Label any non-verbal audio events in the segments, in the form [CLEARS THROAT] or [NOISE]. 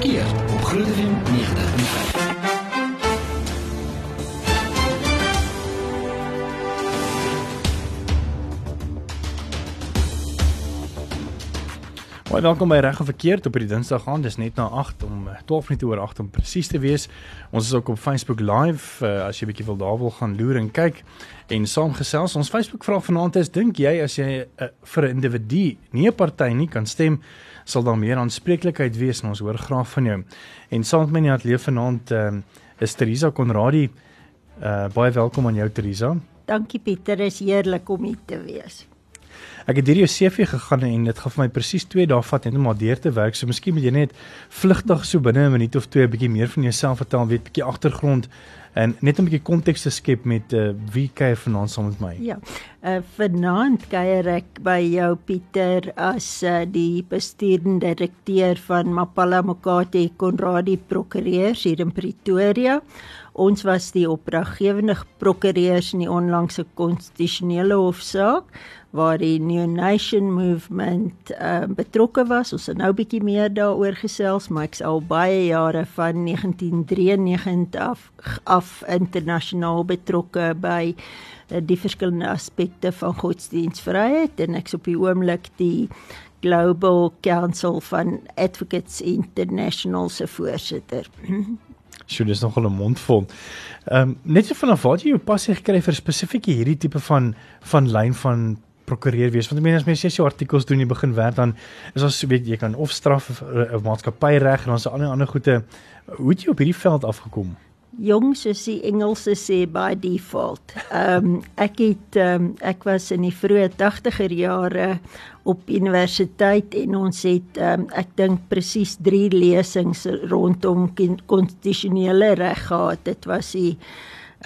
Verkeer op Groot FM 90.5. Baie welkom by Reg en Verkeerd op hierdie Dinsdag aan. Dis net na 8 om 12 minute oor 8 om presies te wees. Ons is ook op Facebook Live uh, as jy bietjie wil daar wil gaan loer en kyk en saamgesels. Ons Facebook vraag vanaand is: Dink jy as jy uh, vir 'n individu, nie 'n party nie kan stem, sal daar meer aanspreeklikheid wees? En ons hoor graag van jou. En saam met my in die ateljee vanaand uh, is Teresa Konradi. Uh, baie welkom aan jou Teresa. Dankie Pieter, is heerlik om hier te wees. Ek het hierdie CV gegaan en dit gaan vir my presies 2 dae vat net om maar deur te werk. So miskien moet jy net vlugtig so binne 'n minuut of twee 'n bietjie meer van jouself vertel, weet bietjie agtergrond en net 'n bietjie konteks te skep met uh, wie kuier vanaand saam met my. Ja. Uh, vanaand kuier ek by jou Pieter as uh, die bestuurende direkteur van Mapala Mokate Konradi Prokureurs hier in Pretoria. Ons was die opdraggewende prokureurs in die onlangse konstitusionele hofsaak waar die New Nation Movement uh, betrokke was. Ons het nou bietjie meer daaroor gesels, maar ek's al baie jare van 1993 af, af internasionaal betrokke by uh, die verskillende aspekte van godsdienstvryheid en ek's op die oomblik die Global Council van Advocates International se voorsitter. [CLEARS THROAT] Sjoe, dis nogal 'n mond vol. Ehm um, net so vanaf waar jy jou passie gekry vir spesifiek hierdie tipe van van lyn van prokureur wees? Want ek meen as mense jy artikels doen jy begin werk dan is ons weet jy kan of straf of, of maatskappy reg en dan se ander ander goede. Hoe het jy op hierdie veld afgekom Jong soos die Engelse sê by default. Ehm um, ek het um, ek was in die vroeë 80er jare op universiteit en ons het um, ek dink presies 3 lesings rondom konstitusionele reg gehad. Dit was die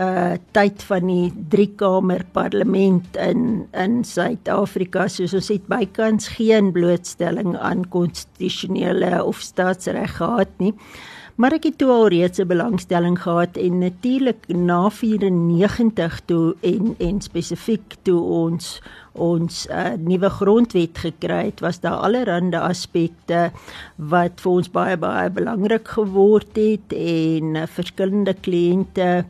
uh tyd van die driekamer parlement in in Suid-Afrika soos ons het bykans geen blootstelling aan konstitusionele of staatsreg gehad nie. Maar ek het toe al reeds 'n belangstelling gehad en natuurlik na 94 toe en en spesifiek toe ons ons uh, nuwe grondwet gekry het, was daar allerlei aspekte wat vir ons baie baie belangrik geword het en uh, verskillende kliënte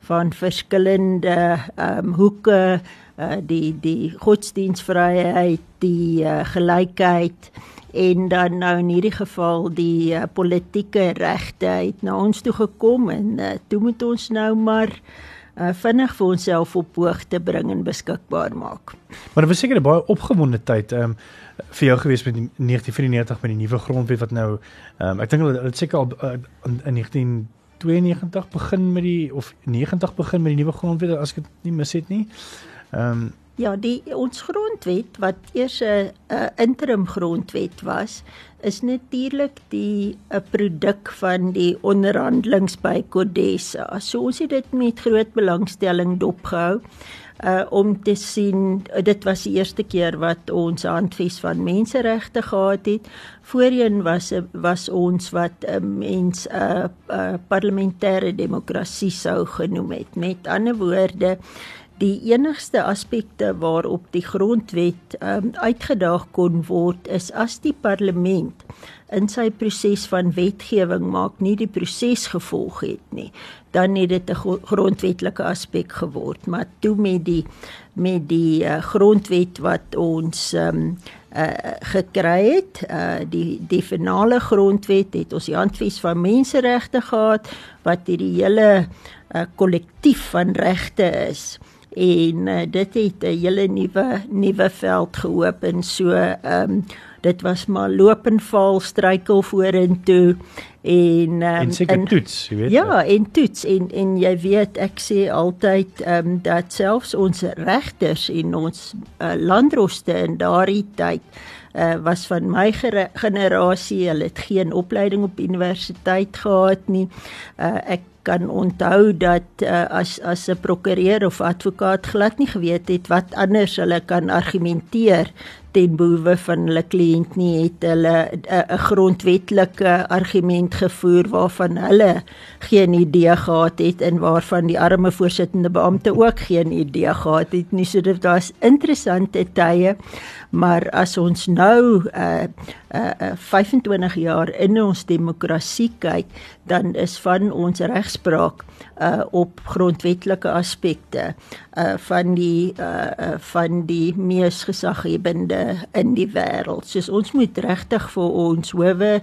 van verskillende ehm um, hoeke uh, die die godsdienstvryheid, die uh, gelykheid en dan nou in hierdie geval die uh, politieke regte het na ons toe gekom en uh, toe moet ons nou maar uh, vinnig vir onsself op hoogte bring en beskikbaar maak. Maar dit was seker 'n baie opgewonde tyd um, vir jou gewees met 1994 met die nuwe grondwet wat nou um, ek dink hulle het seker al uh, in, in 19 92 begin met die of 90 begin met die nuwe grondwet as ek dit nie mis het nie. Ehm um, ja, die ons grondwet wat eers 'n interim grondwet was, is natuurlik die 'n produk van die onderhandelings by Codesa. So ons het dit met groot belangstelling dopgehou uh om te sien dit was die eerste keer wat ons handves van menseregte gehad het. Voorheen was was ons wat 'n mens 'n uh, uh, parlementêre demokrasie sou genoem het. Met ander woorde, die enigste aspekte waarop die grondwet um, uitgedaag kon word is as die parlement in sy proses van wetgewing maak nie die proses gevolg het nie dan het dit 'n grondwetlike aspek geword. Maar toe met die met die uh, grondwet wat ons um, uh, gekry het uh, die die finale grondwet het ons die handves van menseregte gehad wat hierdie hele kollektief uh, van regte is en uh, dit het 'n hele nuwe nuwe veld geopen so ehm um, dit was maar loop en val struikel vorentoe en um, en seker toets jy weet. Ja en toets en en jy weet ek sê altyd ehm um, dat selfs ons regters en ons uh, landroste in daardie tyd uh, was van my generasie hulle het geen opleiding op universiteit gehad nie. Uh, ek kan onthou dat uh, as as 'n prokureur of advokaat glad nie geweet het wat anders hulle kan argumenteer ten behoewe van hulle kliënt nie het hulle 'n grondwetlike argument gevoer waarvan hulle geen idee gehad het en waarvan die arme voorsittende beampte ook geen idee gehad het nie. So dit was interessante tye maar as ons nou uh, uh, uh 25 jaar in ons demokrasie kyk dan is van ons regspraak uh op grondwetlike aspekte uh van die uh, uh van die mees gesaghebende in die wêreld. Soos ons moet regtig vir ons howe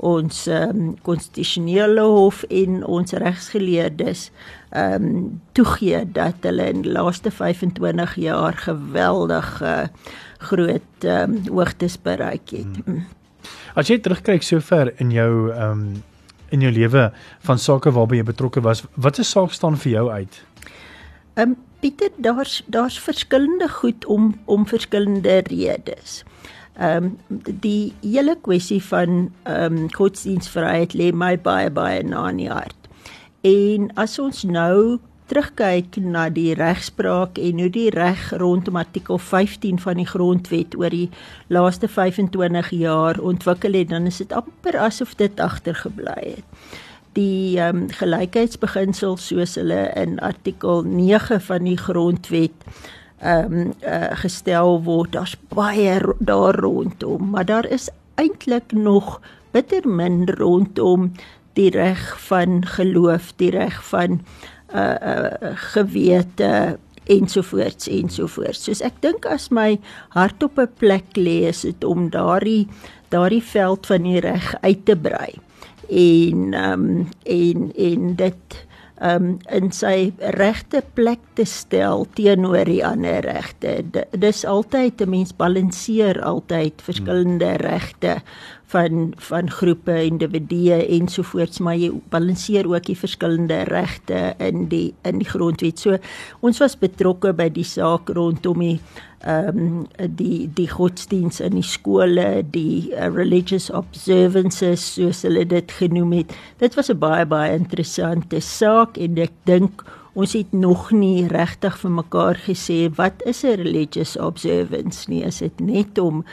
ons um, konstitusionele hof en ons regsgeleerdes ehm um, toegee dat hulle in die laaste 25 jaar geweldige uh, groot ehm um, hoogtes bereik het. Hmm. As jy terugkyk sover in jou ehm um, in jou lewe van sake waarby jy betrokke was, watter saak staan vir jou uit? Ehm um, Pieter, daar's daar's verskillende goed om om verskillende redes. Ehm um, die hele kwessie van ehm um, godsdienstvryheid lê my baie baie na in die hart. En as ons nou terugkyk na die regspraak en hoe die reg rondom artikel 15 van die grondwet oor die laaste 25 jaar ontwikkel het, dan is dit amper asof dit agtergebly het. Die um, gelykheidsbeginsel soos hulle in artikel 9 van die grondwet ehm um, uh, gestel word, daar's baie daar rondom, maar daar is eintlik nog bitter min rondom die reg van geloof, die reg van uh, uh gewete ensovoorts ensovoorts. Soos ek dink as my hart op 'n plek lê is dit om daardie daardie veld van die reg uit te brei. En ehm um, en en dit um in sy regte plek te stel teenoor die ander regte. Dis altyd 'n mens balanseer altyd verskillende regte van van groepe, individue ensovoorts, maar jy balanseer ook die verskillende regte in die in die grondwet. So ons was betrokke by die saak rondom die ehm um, die die godsdiens in die skole, die uh, religious observances soos hulle dit genoem het. Dit was 'n baie baie interessante saak en ek dink ons het nog nie regtig vir mekaar gesê wat is 'n religious observance nie. Is dit net om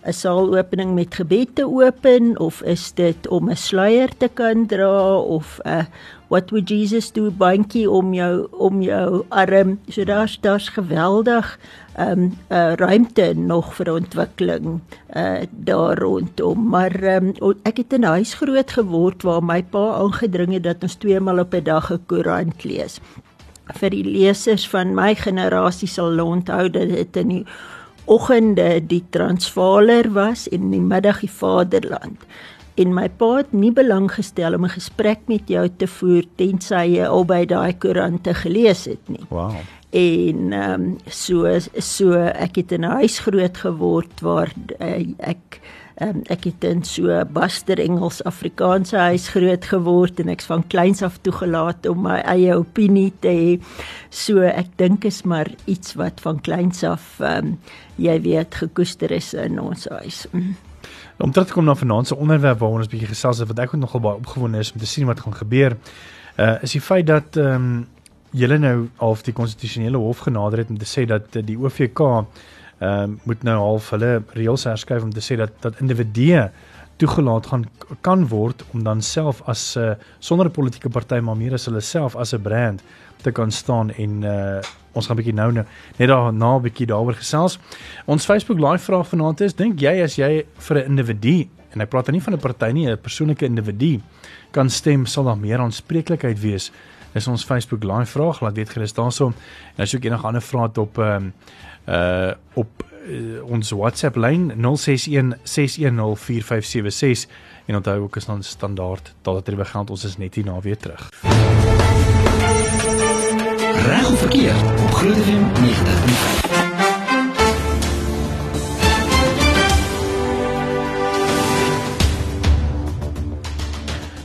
'n saalopening met gebed te open of is dit om 'n sluier te kan dra of 'n what would Jesus do bandjie om jou om jou arm so daar's daar's geweldig ehm um, uh, ruimte nog vir ontwikkeling uh daar rondom. Maar um, ek het in 'n huis groot geword waar my pa aangedring het dat ons twee maal op 'n dag 'n koerant lees. Vir die lesers van my generasie sal onthou dat dit in die oggende die Transvaaler was en in die middag die Vaderland. En my pa het nie belang gestel om 'n gesprek met jou te voer tensy jy albei daai koerante gelees het nie. Wow. En ehm um, so so ek het in 'n huis groot geword waar uh, ek Um, ek het in so Buster Engels Afrikaanse huis groot geword en ek's van kleins af toegelaat om my eie opinie te hê. So ek dink is maar iets wat van kleins af um, jy weet gekoester is in ons huis. Mm. Om terug te kom na vanaand se onderwerp waar ons 'n bietjie gesels het wat ek ook nogal baie opgewonde is om te sien wat gaan gebeur. Uh is die feit dat ehm um, julle nou half die konstitusionele hof genader het om te sê dat die OVK ehm um, moet nou half hulle reëls herskuif om te sê dat dat individue toegelaat gaan kan word om dan self as 'n uh, sonder 'n politieke party maar meer as hulle self as 'n brand te kan staan en uh, ons gaan 'n bietjie nou net daarna 'n bietjie daaroor gesels. Ons Facebook live vraag vanaand is dink jy as jy vir 'n individu en ek praat nie van 'n party nie, 'n persoonlike individu kan stem sal daar meer aanspreeklikheid wees? Dis ons Facebook live vraag, laat weet gerus daaroor. En as jy enige ander vrae het op ehm um, uh op uh, ons WhatsApp lyn 061 6104576 en onthou ook is dan standaard dit begin ons is net hier na weer terug. Reg of verkeerd op Groot FM 90.5.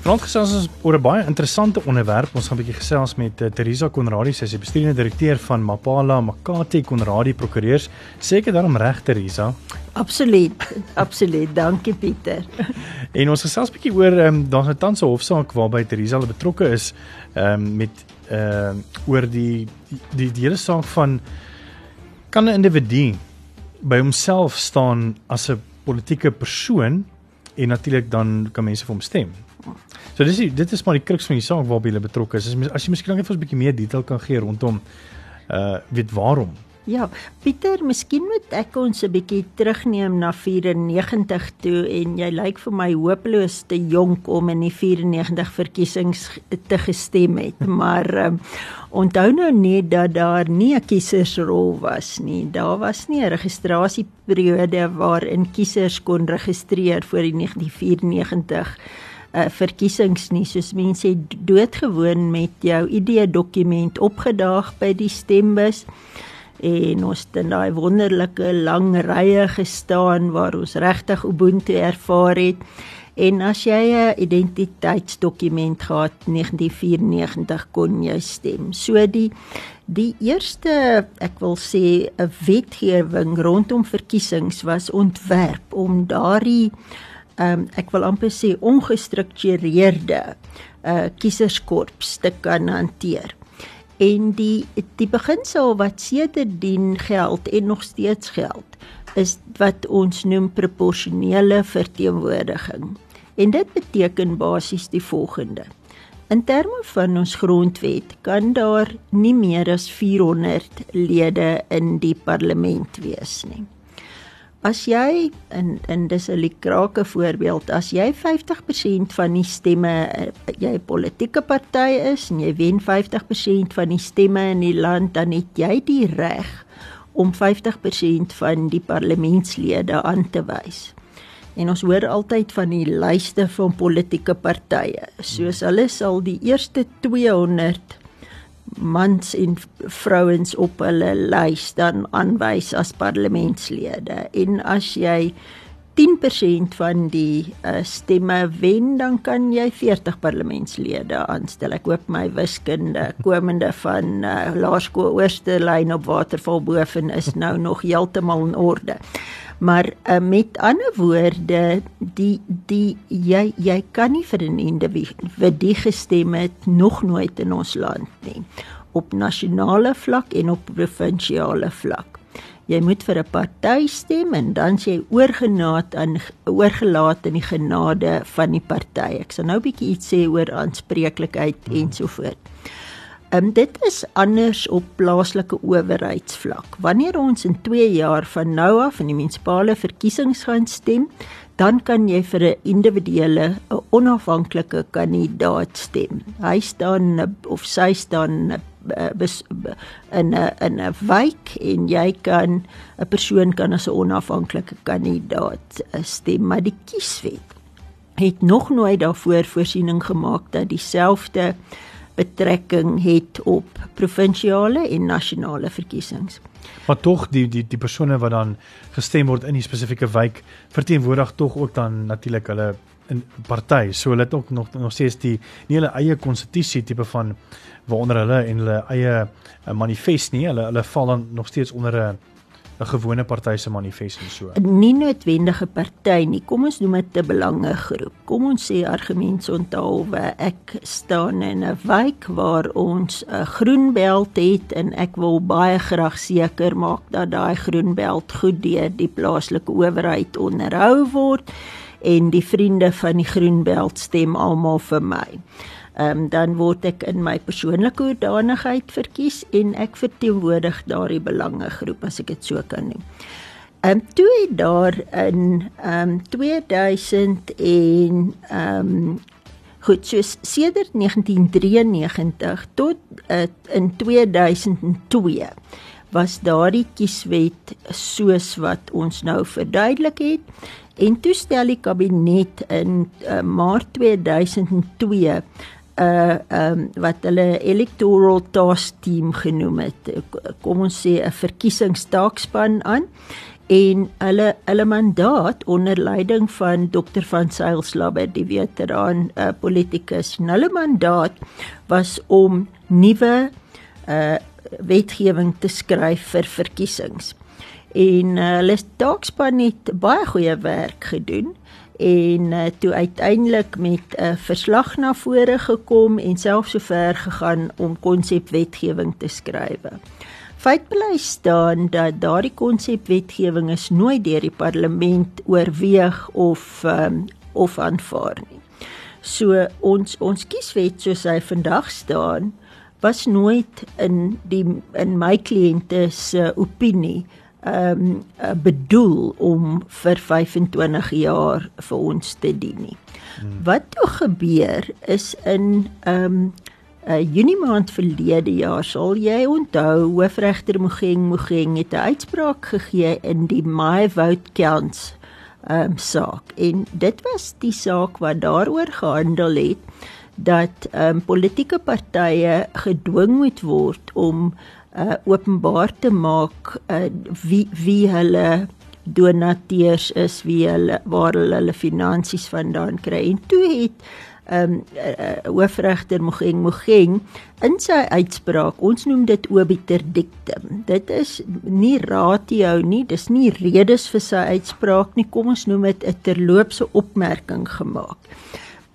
Vanaand gesels ons oor 'n baie interessante onderwerp. Ons gaan 'n bietjie gesels met uh, Teresa Konradi, sy is die bestuurende direkteur van Mapala Makati Konradi Prokureurs. Seker daarom reg Teresa? Absoluut. [LAUGHS] Absoluut. Dankie Pieter. [LAUGHS] en ons gesels bietjie oor um, daar's 'n tans hofsaak waarby Teresa betrokke is um, met ehm uh, oor die die die hele saak van kan 'n individu by homself staan as 'n politieke persoon en natuurlik dan kan mense vir hom stem. So dis die, dit is maar die kruks van die saak waarby jy betrokke is. As, as jy miskien net vir ons 'n bietjie meer detail kan gee rondom uh weet waarom Ja, Pieter, miskien moet ek ons 'n bietjie terugneem na 94 toe en jy lyk vir my hopeloos te jonk om in die 94 verkiesings te gestem het, [LAUGHS] maar um, onthou nou net dat daar nie 'n kiesersrol was nie. Daar was nie 'n registrasieperiode waarin kiesers kon registreer vir die 1994 uh, verkiesings nie. Soos mense doodgewoon met jou ID dokument opgedaag by die stembus. En ons het in daai wonderlike lang rye gestaan waar ons regtig ubuntu ervaar het. En as jy 'n identiteitsdokument gehad 1994 kon jy stem. So die die eerste ek wil sê 'n wetgewing rondom verkiesings was ontwerp om daardie um, ek wil amper sê ongestruktureerde uh, kieserskorps te kan hanteer en die die beginsel wat sedertdien geld en nog steeds geld is wat ons noem proporsionele verteenwoordiging. En dit beteken basies die volgende. In terme van ons grondwet kan daar nie meer as 400 lede in die parlement wees nie. As jy in in dis 'n likrake voorbeeld, as jy 50% van die stemme eh, jy 'n politieke party is en jy wen 50% van die stemme in die land, dan het jy die reg om 50% van die parlementslede aan te wys. En ons hoor altyd van die lyste van politieke partye. Soos hulle sal die eerste 200 mans en vrouens op hulle lys dan aanwys as parlementslede. En as jy 10% van die uh, stemme wen dan kan jy 40 parlementslede aanstel. Ek hoop my wiskunde komende van uh, Laerskool Oosterlyn op Waterval boven is nou [LAUGHS] nog heeltemal in orde. Maar uh, met ander woorde, die die jy jy kan nie vir 'n individu gestem het nog nooit in ons land nie op nasionale vlak en op provinsiale vlak. Jy moet vir 'n party stem en dan jy oorgenaat aan oorgelaat in die genade van die party. Ek sal nou 'n bietjie iets sê oor aanspreeklikheid hmm. ensovoorts. Um, dit is anders op plaaslike owerheidsvlak. Wanneer ons in 2 jaar van nou af in die munisipale verkiesings gaan stem, dan kan jy vir 'n individuele, 'n onafhanklike kandidaat stem. Hy staan of sy staan in 'n in 'n wijk en jy kan 'n persoon kan as 'n onafhanklike kandidaat eh, stem, maar die kieswet het nog nooit daarvoor voorsiening gemaak dat dieselfde betrekking het op provinsiale en nasionale verkiesings. Maar tog die die die persone wat dan gestem word in die spesifieke wijk verteenwoordig tog ook dan natuurlik hulle in party. So hulle het ook nog nog steeds die nie hulle eie konstitusie tipe van waaronder hulle en hulle eie eh, manifest nie. Hulle hulle val dan nog steeds onder 'n 'n gewone party se manifest en so. Nie noodwendige party nie. Kom ons noem dit 'n belangegroep. Kom ons sê argumentsonthaalwe ek staan in 'n wijk waar ons 'n groenbelt het en ek wil baie graag seker maak dat daai groenbelt goed deur die plaaslike owerheid onderhou word en die vriende van die groenbelt stem almal vir my um, dan word ek in my persoonlike hoedanigheid verkies en ek verteenwoordig daardie belangegroep as ek dit so kan noem. Ehm um, toe het daar in ehm um, 2000 en ehm um, goed soos sedert 1993 tot uh, in 2002 was daardie kieswet soos wat ons nou verduidelik het en toe stel die kabinet in uh, maart 2002 uh um wat hulle electoral task team genoem het. Kom ons sê 'n verkiesingstaakspan aan en hulle hulle mandaat onder leiding van Dr van Sailslabbe, die veteraan uh, politikus. Hulle mandaat was om nuwe uh wetgewing te skryf vir verkiesings. En uh, hulle taakspan het baie goeie werk gedoen en uh, toe uiteindelik met 'n uh, verslag na vore gekom en selfs so ver gegaan om konsepwetgewing te skryf. feit bly staan dat daardie konsepwetgewing is nooit deur die parlement oorweeg of um, of aanvaar nie. So ons ons kieswet soos hy vandag staan was nooit in die in my kliënte se opinie ehm um, bedoel om vir 25 jaar vir ons te dien nie. Hmm. Wat toe gebeur is in ehm um, uh, Junie maand verlede jaar sal jy onthou hoofregter Mogeng Mogeng het 'n uitspraak gegee in die My Vote Counts ehm um, saak en dit was die saak wat daaroor gehandel het dat ehm um, politieke partye gedwing moet word om uh, openbaar te maak uh, wie wie hulle donateurs is, wie hulle waar hulle hulle finansies vandaan kry. En toe het ehm um, uh, hoofregter Mogeng Mogeng in sy uitspraak, ons noem dit obiter dictum. Dit is nie ratio nie, dis nie redes vir sy uitspraak nie. Kom ons noem dit 'n terloopse opmerking gemaak.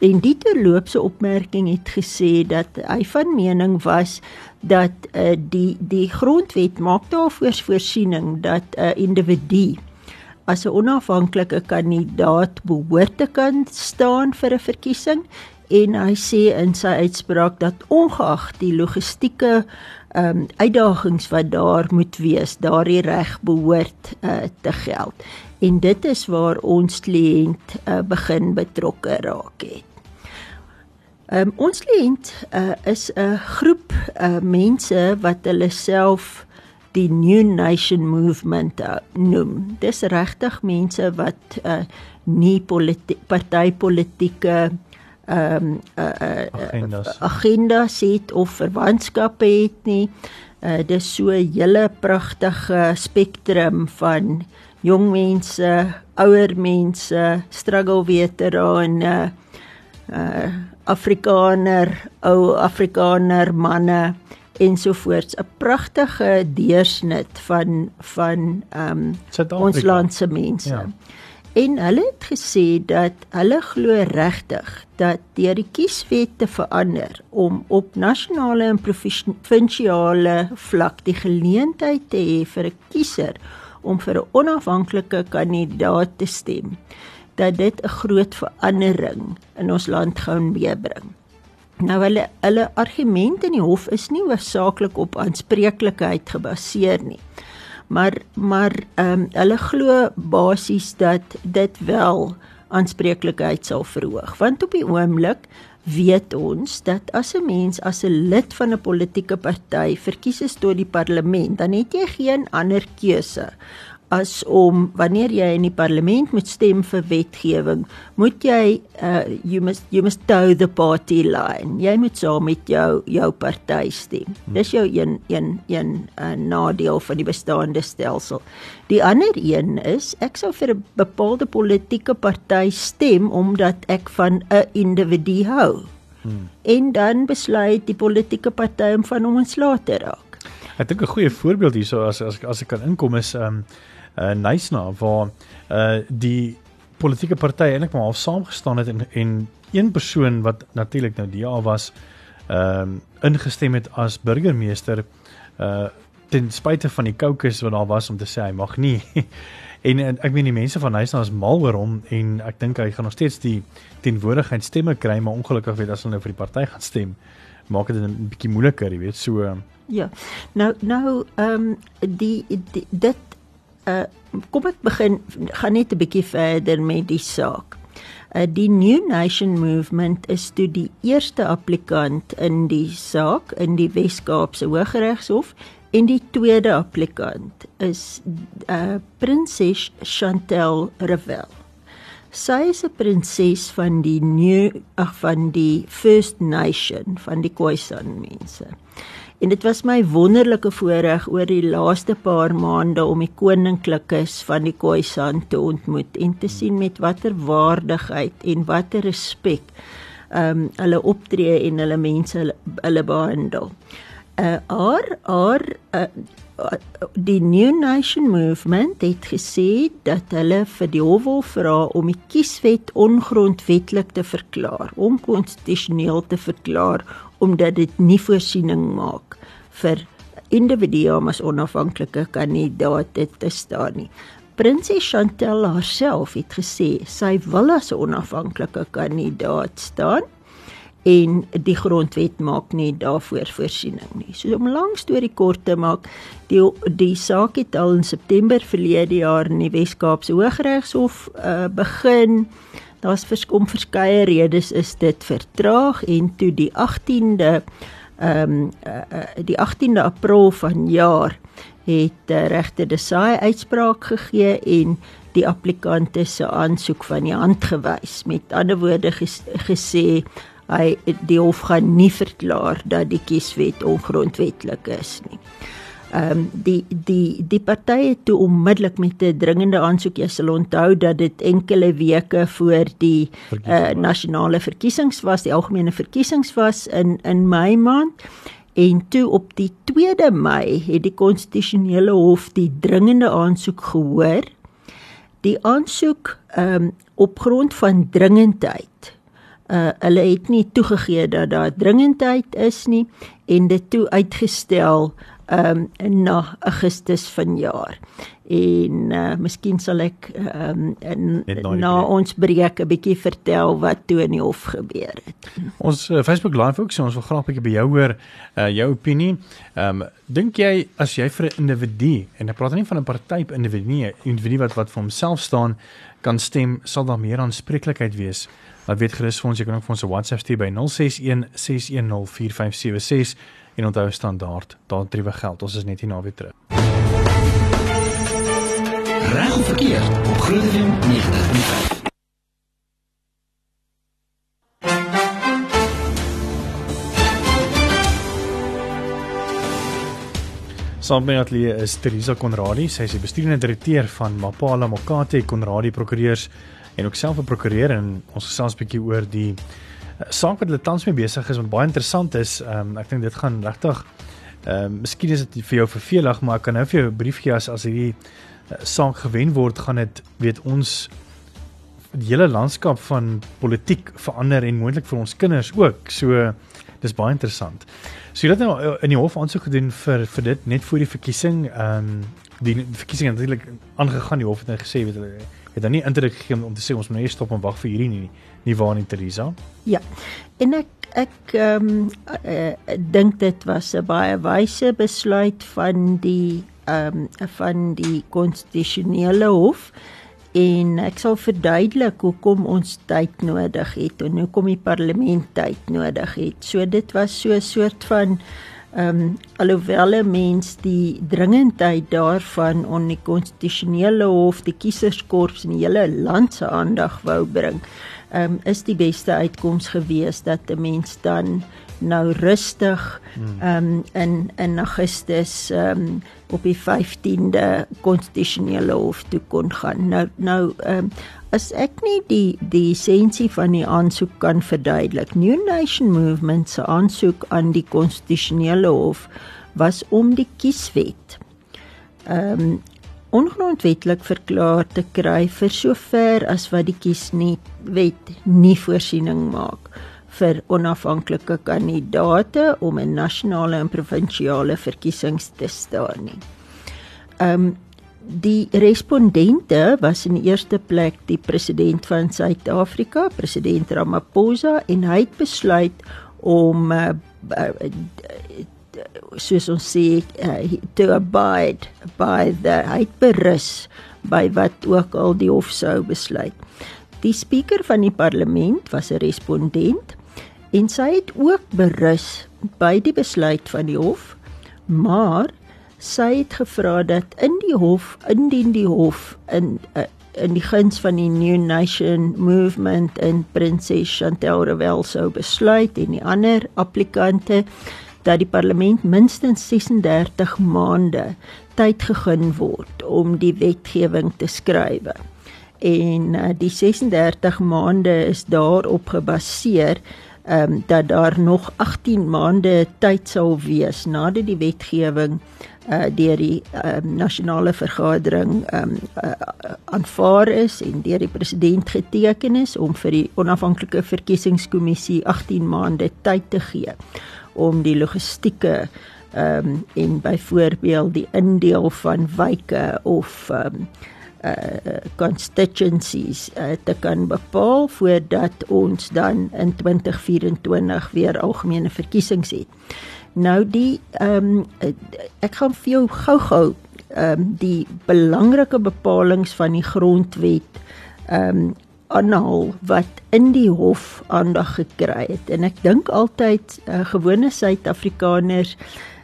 En die terloopse opmerking het gesê dat hy van mening was dat uh, die die grondwet maak daarvoor voorsiening dat 'n uh, individu as 'n onafhanklike kandidaat behoort te kan staan vir 'n verkiesing en hy sê in sy uitspraak dat ongeag die logistieke ehm um, uitdagings wat daar moet wees, daardie reg behoort uh, te geld. En dit is waar ons kliënt uh, begin betrokke raak het. Um, ons kliënt uh, is 'n groep uh, mense wat hulle self die New Nation Movement uh, noem. Dis regtig mense wat uh, nie politi partytetiese ehm um, uh, uh, agendas. agendas het of verwantskappe het nie. Uh, dis so 'n hele pragtige spektrum van jong mense, ouer mense, struggle veterane uh Afrikaner, ou Afrikaner manne ensovoorts 'n pragtige deursnit van van ehm um, ons land se mense. Ja. En hulle het gesê dat hulle glo regtig dat deur die kieswet te verander om op nasionale en provinsiale vlak die geleentheid te hê vir 'n kiezer om vir 'n onafhanklike kandidaat te stem dat dit 'n groot verandering in ons land gaan meebring. Nou hulle hulle argumente in die hof is nie hoofsaaklik op aanspreeklikheid gebaseer nie. Maar maar ehm um, hulle glo basies dat dit wel aanspreeklikheid sal verhoog. Want op die oomblik weet ons dat as 'n mens as 'n lid van 'n politieke party verkies is tot die parlement, dan het jy geen ander keuse as om wanneer jy in die parlement moet stem vir wetgewing, moet jy uh you must you must toe the party line. Jy moet saam met jou jou party stem. Dis jou een een een uh, nadeel van die bestaande stelsel. Die ander een is ek sou vir 'n bepaalde politieke party stem omdat ek van 'n individu hou. Hmm. En dan besluit die politieke party om van hom ontslae te raak. Ek dink 'n goeie voorbeeld hierso as as as ek kan inkom is um uh Nysna waar uh die politieke partye eintlik maar half saamgestaan het en en een persoon wat natuurlik nou jaar was ehm um, ingestem het as burgemeester uh ten spyte van die kokes wat daar was om te sê hy mag nie. [LAUGHS] En, en ek meen die mense van Nysna is mal oor hom en ek dink hy gaan nog steeds die teenwoordigheid stemme kry maar ongelukkig weet as hulle nou vir die party gaan stem maak dit 'n bietjie moeiliker jy weet so ja. Nou nou ehm um, die, die dit uh kom ek begin gaan net 'n bietjie verder met die saak. Uh die New Nation Movement is toe die eerste applikant in die saak in die Wes-Kaapse Hooggeregshof en die tweede applikant is uh Prinses Chantel Revel. Sy is 'n prinses van die New ag van die First Nation van die Khoisan mense. En dit was my wonderlike voorreg oor die laaste paar maande om die koninklikes van die Khoisan te ontmoet en te sien met watter waardigheid en watter respek ehm um, hulle optree en hulle mense hulle, hulle behandel. Uh haar haar uh, die New Nation Movement het gesê dat hulle vir die hof wil vra om die kieswet ongrondwettig te verklaar, onkonstitusioneel te verklaar omdat dit nie voorsiening maak vir individu om as onafhanklike kandidaat te staan nie. Prinses Chantel haarself het gesê sy wil as 'n onafhanklike kandidaat staan en die grondwet maak nie daarvoor voorsiening nie. So om lank storie kort te maak, die die saak het al in September verlede jaar in die Wes-Kaapse Hooggeregshof uh, begin. Daar's verskom verskeie redes is dit vertraag en toe die 18de ehm um, uh, die 18de April vanjaar het uh, regter Desai uitspraak gegee en die applikante se aansoek van die hand gewys. Met ander woorde ges, gesê hy die hof gaan nie verklaar dat die kieswet ongrondwettig is nie. Ehm um, die die die partye toe onmiddellik met 'n dringende aansoek jy sal onthou dat dit enkele weke voor die uh, nasionale verkiesings was, die algemene verkiesings was in in Mei maand en toe op die 2de Mei het die konstitusionele hof die dringende aansoek gehoor. Die aansoek ehm um, op grond van dringendheid uh hulle het nie toegegee dat daar dringendheid is nie en dit toe uitgestel um na Augustus vanjaar. En uh miskien sal ek um na ons breek 'n bietjie vertel wat toe in die hof gebeur het. Ons uh, Facebook live ook sê ons wil graag 'n bietjie by jou hoor uh jou opinie. Um dink jy as jy vir 'n individu en ek praat nie van 'n party individu nie, 'n individu wat wat vir homself staan kan stem, sal daar meer aanspreeklikheid wees? Laat weet gerus vir ons, jy kan ook vir ons 'n WhatsApp stuur by 061 610 4576 en onthou standaard, daar driewe geld. Ons is net hier na weer terug. Reg of verkeerd op Groot FM 90.5. Saam met Atlie is Teresa Konradi, sy is die bestuurende direkteur van Mapala Mokate Konradi Prokureurs en ook self 'n prokureur en ons gesels 'n bietjie oor die uh, saak wat hulle tans mee besig is wat baie interessant is. Ehm um, ek dink dit gaan regtig ehm um, miskien is dit vir jou vervelig, maar ek kan nou vir jou 'n brief gee as as hierdie uh, saak gewen word, gaan dit weet ons die hele landskap van politiek verander en moontlik vir ons kinders ook. So dis baie interessant. So jy het nou eh, in die hof aansoek gedoen vir vir dit net voor die verkiesing. Ehm um, die verkiesing het natuurlik aangegaan. Die hof het net gesê weet hulle het dan nie indruk gegee om te sê ons moet net stop en wag vir hierdie nie nie waar nie Teresa. Ja. En ek ek ehm um, uh, dink dit was 'n baie wyse besluit van die ehm um, van die konstitusionele hof en ek sal verduidelik hoekom ons tyd nodig het en hoekom die parlement tyd nodig het. So dit was so 'n soort van Ehm um, alhoewel 'n mens die dringendheid daarvan on die konstitusionele hof, die kieserskorps en die hele land se aandag wou bring, ehm um, is die beste uitkoms gewees dat 'n mens dan nou rustig hmm. ehm um, in in Augustus ehm um, op die 15de konstitusionele hof toe kon gaan. Nou nou ehm um, as ek nie die die essensie van die aansoek kan verduidelik. New Nation Movement se aansoek aan die konstitusionele hof was om die kieswet ehm um, ongrondwetlik verklaar te kry vir sover as wat die kieswet nie voorsiening maak vir onafhanklike kandidate om in nasionale en provinsiale verkiesings te staan nie. Ehm um, die respondente was in die eerste plek die president van Suid-Afrika, president Ramaphosa en hy het besluit om uh, soos ons sê uh, to abide by the hy't berus by wat ook al die hof sou besluit. Die spreker van die parlement was 'n respondent en sy het ook berus by die besluit van die hof, maar sy het gevra dat in die hof indien die hof in uh, in die guns van die New Nation Movement en Prinses Chantal Revel sou besluit en die ander applikante dat die parlement minstens 36 maande tyd gegee word om die wetgewing te skryf. En uh, die 36 maande is daarop gebaseer ehm um, dat daar nog 18 maande tyd sal wees nadat die wetgewing uh deur die um, nasionale vergadering um uh, aanvaar is en deur die president geteken is om vir die onafhanklike verkiesingskommissie 18 maande tyd te gee om die logistieke ehm um, en byvoorbeeld die indeel van wyke of ehm um, uh constituencies uh, te kan bepaal voordat ons dan in 2024 weer algemene verkiesings het. Nou die ehm um, ek gaan vir jou gou-gou ehm um, die belangrike bepalinge van die grondwet ehm um, aanhaal wat in die hof aandag gekry het en ek dink altyd uh, gewone Suid-Afrikaners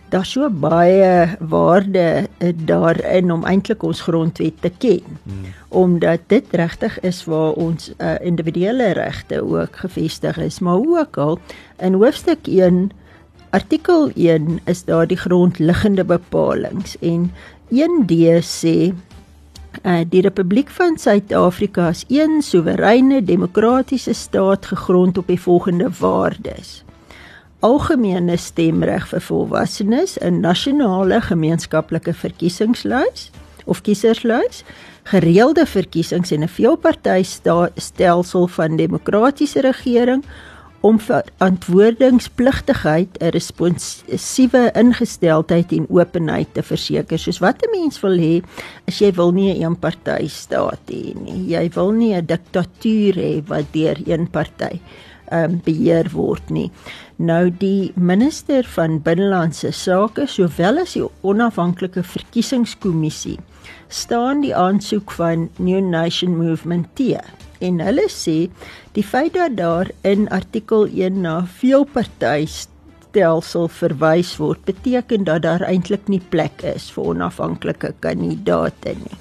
daar so baie waarde uh, daarin om eintlik ons grondwet te ken hmm. omdat dit regtig is waar ons uh, individuele regte ook gefestig is maar ook al in hoofstuk 1 artikel 1 is daar die grondliggende bepalinge en 1D sê Uh, die Republiek van Suid-Afrika is een soewereine demokratiese staat gegrond op die volgende waardes: algemene stemreg vir volwassenes, 'n nasionale gemeenskaplike verkiesingslys of kieserslys, gereelde verkiesings en 'n veelpartytelsel van demokratiese regering om verantwoordingspligtigheid, 'n responsiewe ingesteldheid en openheid te verseker. Soos wat 'n mens wil hê, is jy wil nie 'n eenpartytstaat hê nie. Jy wil nie 'n diktatuur hê wat deur een party ehm um, beheer word nie. Nou die minister van binnelandse sake sowel as die onafhanklike verkiesingskommissie staan die aansoek van New Nation Movement te en hulle sê die feit dat daar in artikel 1 na veelpartytelsel verwys word beteken dat daar eintlik nie plek is vir onafhanklike kandidaate nie.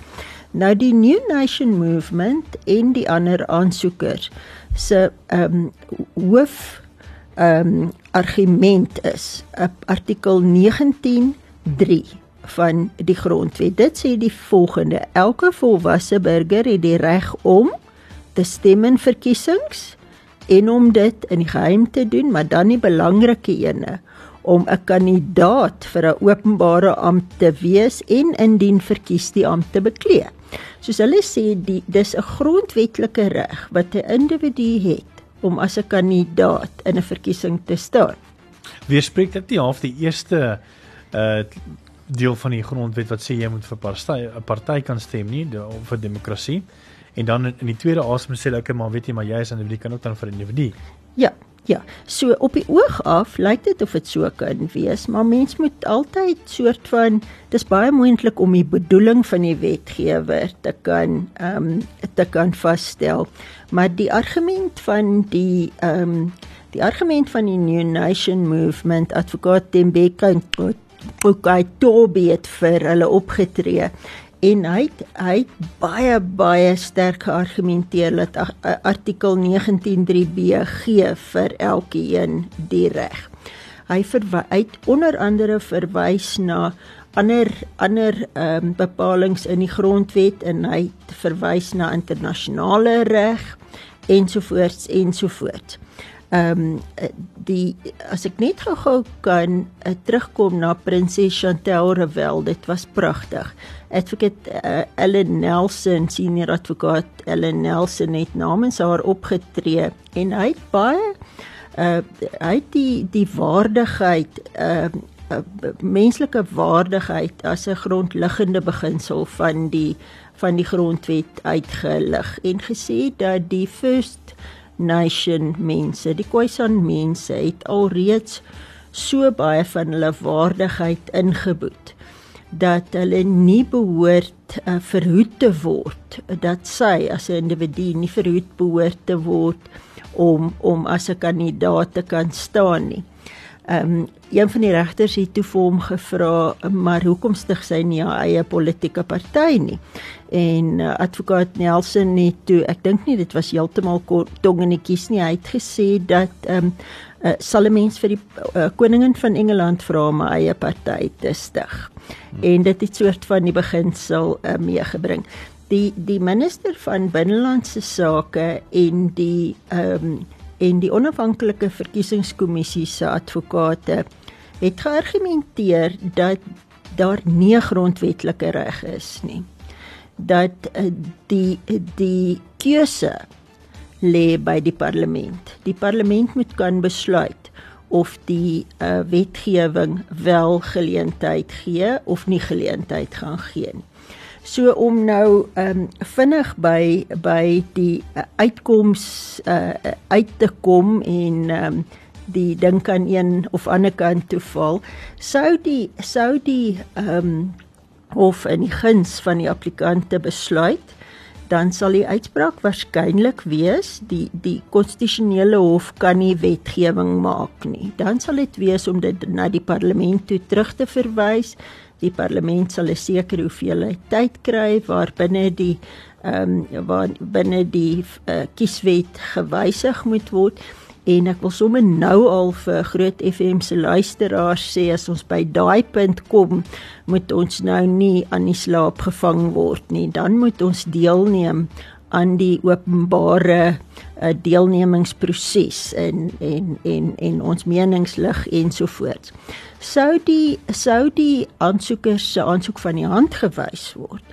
Nou die New Nation Movement en die ander aansoekers se ehm um, hoof um, argument is artikel 19.3 van die grondwet. Dit sê die volgende: Elke volwasse burger het die reg om te stem in verkiesings en om dit in geheim te doen, maar dan die belangrike ene om 'n kandidaat vir 'n openbare ampt te wees en indien verkies die ampt te beklee. Soos hulle sê, die dis 'n grondwetlike reg wat 'n individu het om as 'n kandidaat in 'n verkiesing te staan. Weerspreek dit nie half die eerste uh deel van die grondwet wat sê jy moet vir 'n party 'n party kan stem nie of vir demokrasie? En dan in die tweede asem sê hulle okay, maar weet jy maar jy is 'n individu kan ook dan vir 'n individu. Ja, ja. So op die oog af lyk dit of dit so kan wees, maar mens moet altyd soort van dis baie moontlik om die bedoeling van die wetgewer te kan ehm um, te kan vasstel. Maar die argument van die ehm um, die argument van die New Nation Movement advokaat Tembeka en ook hy Tobiet vir hulle opgetree en hy het, hy het baie baie sterk geargumenteer dat artikel 19.3b gee vir elkeen die reg. Hy verwys onder andere verwys na ander ander ehm um, bepalinge in die grondwet en hy verwys na internasionale reg ensovoorts ensovoorts ehm um, die as ek net gou-gou kan uh, terugkom na prinses Chantel Revel dit was pragtig. Advocate uh, Ellen Nelson senior advokaat Ellen Nelson het namens haar opgetree en hy het baie uh, hy het die die waardigheid uh, uh, menslike waardigheid as 'n grondliggende beginsel van die van die grondwet uitgelig en gesê dat die first Nation mense, die Khoisan mense het alreeds so baie van hulle waardigheid ingeboet dat hulle nie behoort uh, verhoed te word dat sy as 'n individu nie verhoed behoort te word om om as 'n kandidaat te kan staan nie. Ehm um, een van die regters het toe vir hom gevra, maar hoekom stig sy nie haar eie politieke party nie? En uh, advokaat Nelson het toe, ek dink nie dit was heeltemal tongenetjies nie, hy het gesê dat ehm um, uh, sal 'n mens vir die uh, koningin van Engeland vra om 'n eie party te stig. Hmm. En dit het soort van die beginsel uh, meegebring. Die die minister van binnelandse sake en die ehm um, en die onafhanklike verkiesingskommissie se advokate het geargumenteer dat daar nie grondwetlike reg is nie dat uh, die die keuse lê by die parlement die parlement moet kan besluit of die uh, wetgewing wel geleentheid gee of nie geleentheid gaan gee nie. So om nou ehm um, vinnig by by die uh, uitkoms uh, uit te kom en ehm um, die dink aan een of ander kant toe val, sou die sou die ehm um, hof in die guns van die applikante besluit dan sal die uitspraak waarskynlik wees die die konstitusionele hof kan nie wetgewing maak nie. Dan sal dit wees om dit na die parlement toe terug te verwys. Die parlement sal 'n sekere hoeveelheid tyd kry waarbinne die ehm um, waar binne die uh, kieswet gewysig moet word. En ek wil sommer nou al vir Groot FM se luisteraars sê as ons by daai punt kom moet ons nou nie aan die slaap gevang word nie. Dan moet ons deelneem aan die openbare uh, deelnemingsproses en en en en ons menings lig ensovoorts sou die sou die aansoekers se aansoek van die hand gewys word?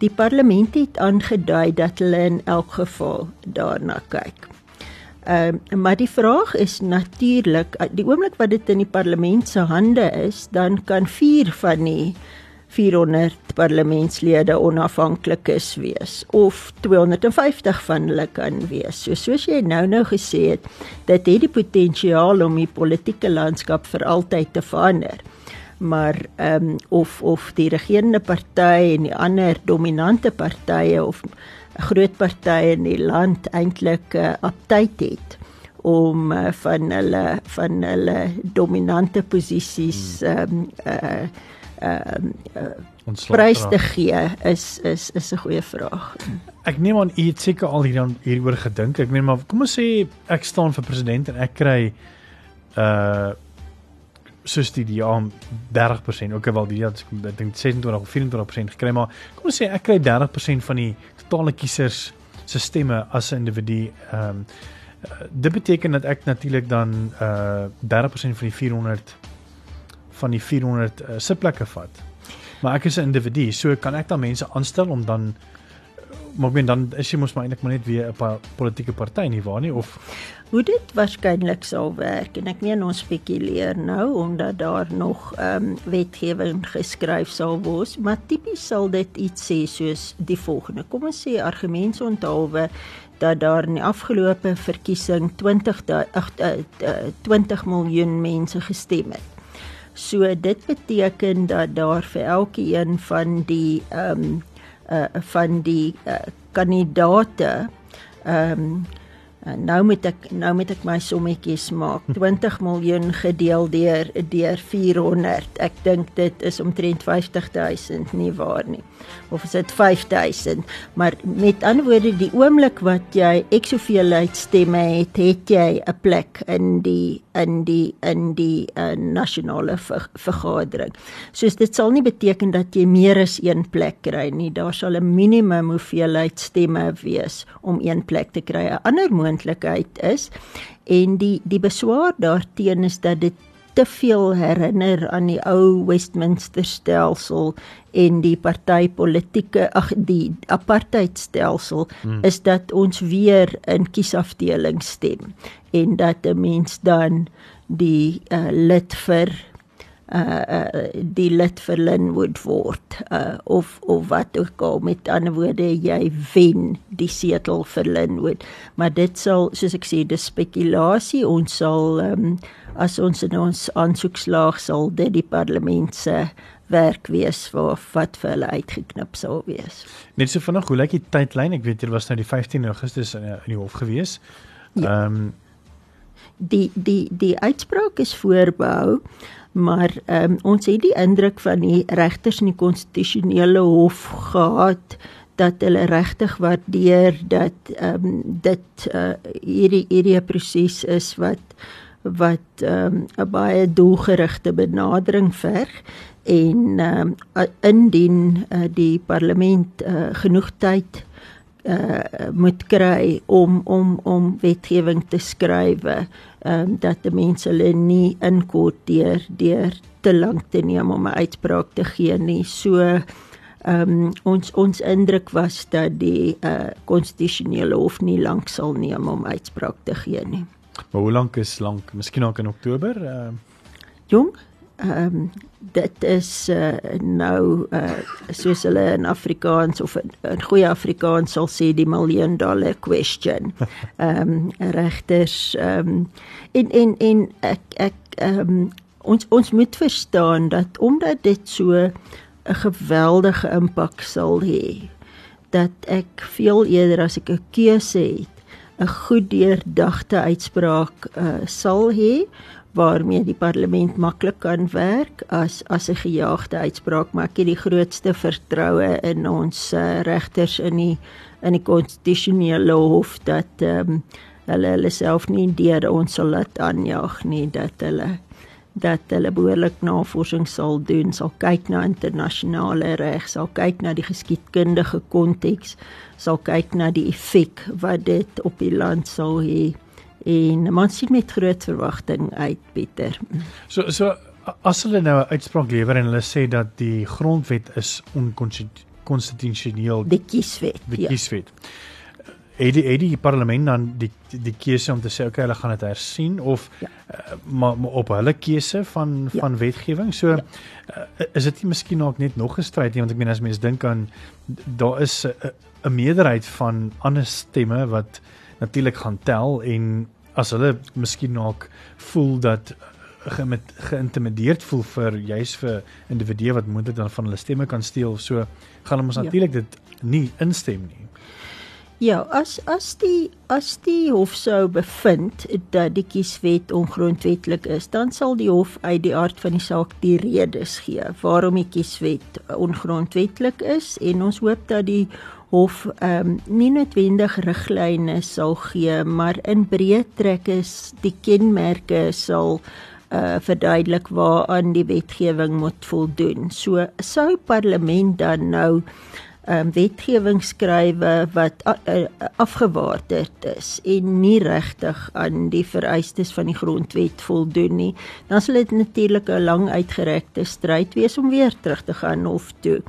Die parlement het aangedui dat hulle in elk geval daarna kyk. Ehm uh, maar die vraag is natuurlik die oomblik wat dit in die parlement se hande is, dan kan 4 van die 400 parlementslede onafhanklik is wees of 250 van hulle kan wees. So soos jy nou nou gesê het, dit het die potensiaal om die politieke landskap vir altyd te verander. Maar ehm um, of of die regerende party en die ander dominante partye of groot partye in die land eintlik uh, aptyd het om uh, van hulle van hulle dominante posisies hmm. ehm um, uh, ehm uh, uh, prys te gee is is is 'n goeie vraag. Ek neem aan u het seker al hier hieroor gedink. Ek meen maar kom ons sê ek staan vir president en ek kry uh soos die ja 30% ook wel die ek dink 26 of 24% gekry maar kom ons sê ek kry 30% van die totale kiesers se stemme as 'n individu ehm um, dit beteken dat ek natuurlik dan uh 30% van die 400 van die 400 uh, sitplekke vat. Maar ek is 'n individu so kan ek dan mense aanstel om dan maar ben dan is jy mos maar eintlik maar net weer 'n politieke party nie waar nie? Of hoe dit waarskynlik sal werk en ek meen ons spekuleer nou omdat daar nog ehm um, wetgewing geskryf sal word maar tipies sal dit iets sê soos die volgende. Kom ons sê argumente onthaalwe dat daar in die afgelope verkiesing 20 8 20 miljoen mense gestem het so dit beteken dat daar vir elkeen van die ehm um, uh, van die uh, kandidate ehm um, nou moet ek nou moet ek my sommetjies maak. [LAUGHS] 20 miljoen gedeel deur deur 400. Ek dink dit is omtrent 50000 nie waar nie. Of is dit 5000? Maar met ander woorde die oomblik wat jy ek soveel uitstemme het, het jy 'n plek in die in die in die uh, nasionale ver, vergadering. Soos dit sal nie beteken dat jy meer as een plek kry nie. Daar sal 'n minimum hoeveelheid stemme wees om een plek te kry. 'n Ander moontlikheid is en die die beswaar daarteen is dat dit te veel herinner aan die ou Westminster stelsel en die partytetiese ag die apartheid stelsel hmm. is dat ons weer in kiesafdelings stem en dat 'n mens dan die uh, lid vir uh, uh die lid vir Linwood word uh of of wat ook al met ander woorde jy wen die setel vir Linwood maar dit sal soos ek sê dis spekulasie ons sal um, as ons in ons aansoekslaag sal dit die parlement se werk wees vir wat vir hulle uitgeknip sou wees. Net so vinnig, hoe lyk die tydlyn? Ek weet jy was nou die 15 Augustus in, in die hof gewees. Ja. Ehm ja. um, die die die uitspraak is voorbehou maar um, ons het die indruk van die regters in die konstitusionele hof gehad dat hulle regtig waardeer dat um, dit uh, hierdie hierdie proses is wat wat um, 'n baie doelgerigte benadering verg en um, indien uh, die parlement uh, genoeg tyd uh, moet kry om om om wetgewing te skryf um, dat die mense hulle nie inkort deur deur te lank te neem om 'n uitspraak te gee nie. So ehm um, ons ons indruk was dat die konstitusionele uh, hof nie lank sal neem om uitspraak te gee nie. Maar hoe lank is lank? Miskien ook in Oktober? Uh Jong, ehm um, dit is uh, nou uh, soos hulle in Afrikaans of in goeie Afrikaans sal sê die million dollar question. [LAUGHS] Ehm um, regters ehm um, en en en ek ek ehm um, ons ons moet verstaan dat omdat dit so 'n geweldige impak sal hê dat ek veel eerder as ek 'n keuse het 'n goed deurdagte uitspraak uh, sal hê waarmee die parlement maklik kan werk as as 'n gejaagde uitspraak maar ek het die grootste vertroue in ons uh, regters in die in die konstitusionele hof dat um, hulle hulle self nie deur ons sal laat aanjaag nie dat hulle dat hulle behoorlik navorsing sal doen, sal kyk na internasionale reg, sal kyk na die geskiedkundige konteks, sal kyk na die effek wat dit op die land sal hê. En man sien met groot verwagting uit Pieter. So so as hulle nou 'n uitspraak lewer en hulle sê dat die grondwet is onkonstitusioneel, die kieswet, die kieswet. Ja het die, het die parlement dan die die keuse om te sê okay hulle gaan dit hersien of ja. uh, maar, maar op hulle keuse van ja. van wetgewing so ja. uh, is dit nie miskien ook net nog gestryd nie want ek meen as mense dink aan daar is 'n uh, meerderheid van ander stemme wat natuurlik gaan tel en as hulle miskien ook voel dat ge met geïntimideerd voel vir juis vir individue wat moontlik dan van hulle stemme kan steel so gaan mos ja. natuurlik dit nie instem nie Ja, as as die as die hof sou bevind dat die kieswet ongrondwettig is, dan sal die hof uit die aard van die saak die redes gee waarom die kieswet ongrondwettig is en ons hoop dat die hof ehm um, nie noodwendig riglyne sal gee, maar in breë trekke die kenmerke sal uh verduidelik waaraan die wetgewing moet voldoen. So sou parlement dan nou um, wetgewing skrywe wat afgewaarderd is en nie regtig aan die vereistes van die grondwet voldoen nie, dan sal dit natuurlik 'n lang uitgerekte stryd wees om weer terug te gaan hof toe.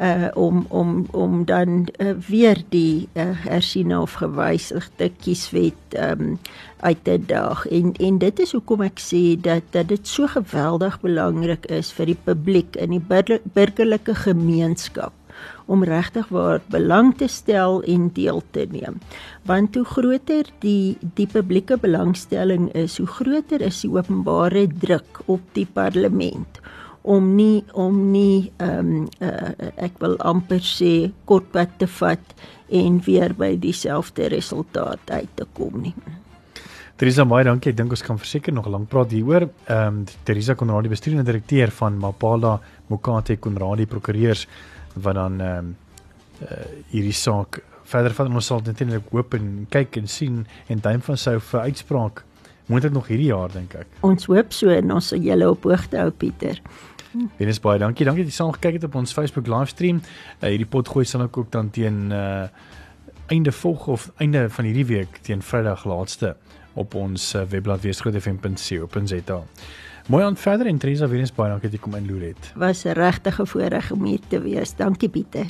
Uh om om om dan uh, weer die uh, hersiene of gewysigde kieswet um uit te daag en en dit is hoekom ek sê dat dat dit so geweldig belangrik is vir die publiek in die burgerlike gemeenskap om regtig waar belang te stel en deel te neem. Want hoe groter die die publieke belangstelling is, hoe groter is die openbare druk op die parlement om nie om nie ehm um, uh, ek wil amper sê kortpad te vat en weer by dieselfde resultaat uit te kom nie. Teresa baie dankie. Ek dink ons kan verseker nog lank praat hieroor. Ehm um, Teresa Konradi bestuurende direkteur van Mapala Mokate Konradi Prokureurs wat dan ehm um, uh, hierdie saak verder van ons sal natuurlik hoop en kyk en sien en duim van sou vir uitspraak moet dit nog hierdie jaar dink ek. Ons hoop so en ons sal julle op hoogte hou Pieter. Wees baie dankie. Dankie dat jy saam gekyk het op ons Facebook livestream. Uh, hierdie pot gooi sal ook dan teen uh einde volg of einde van hierdie week teen Vrydag laaste op ons webblad weesgrootfm.co.za. Mooi aan verder en Teresa weer eens baie dankie dat jy kom inloer het. Was 'n regte voorreg om hier te wees. Dankie Pieter.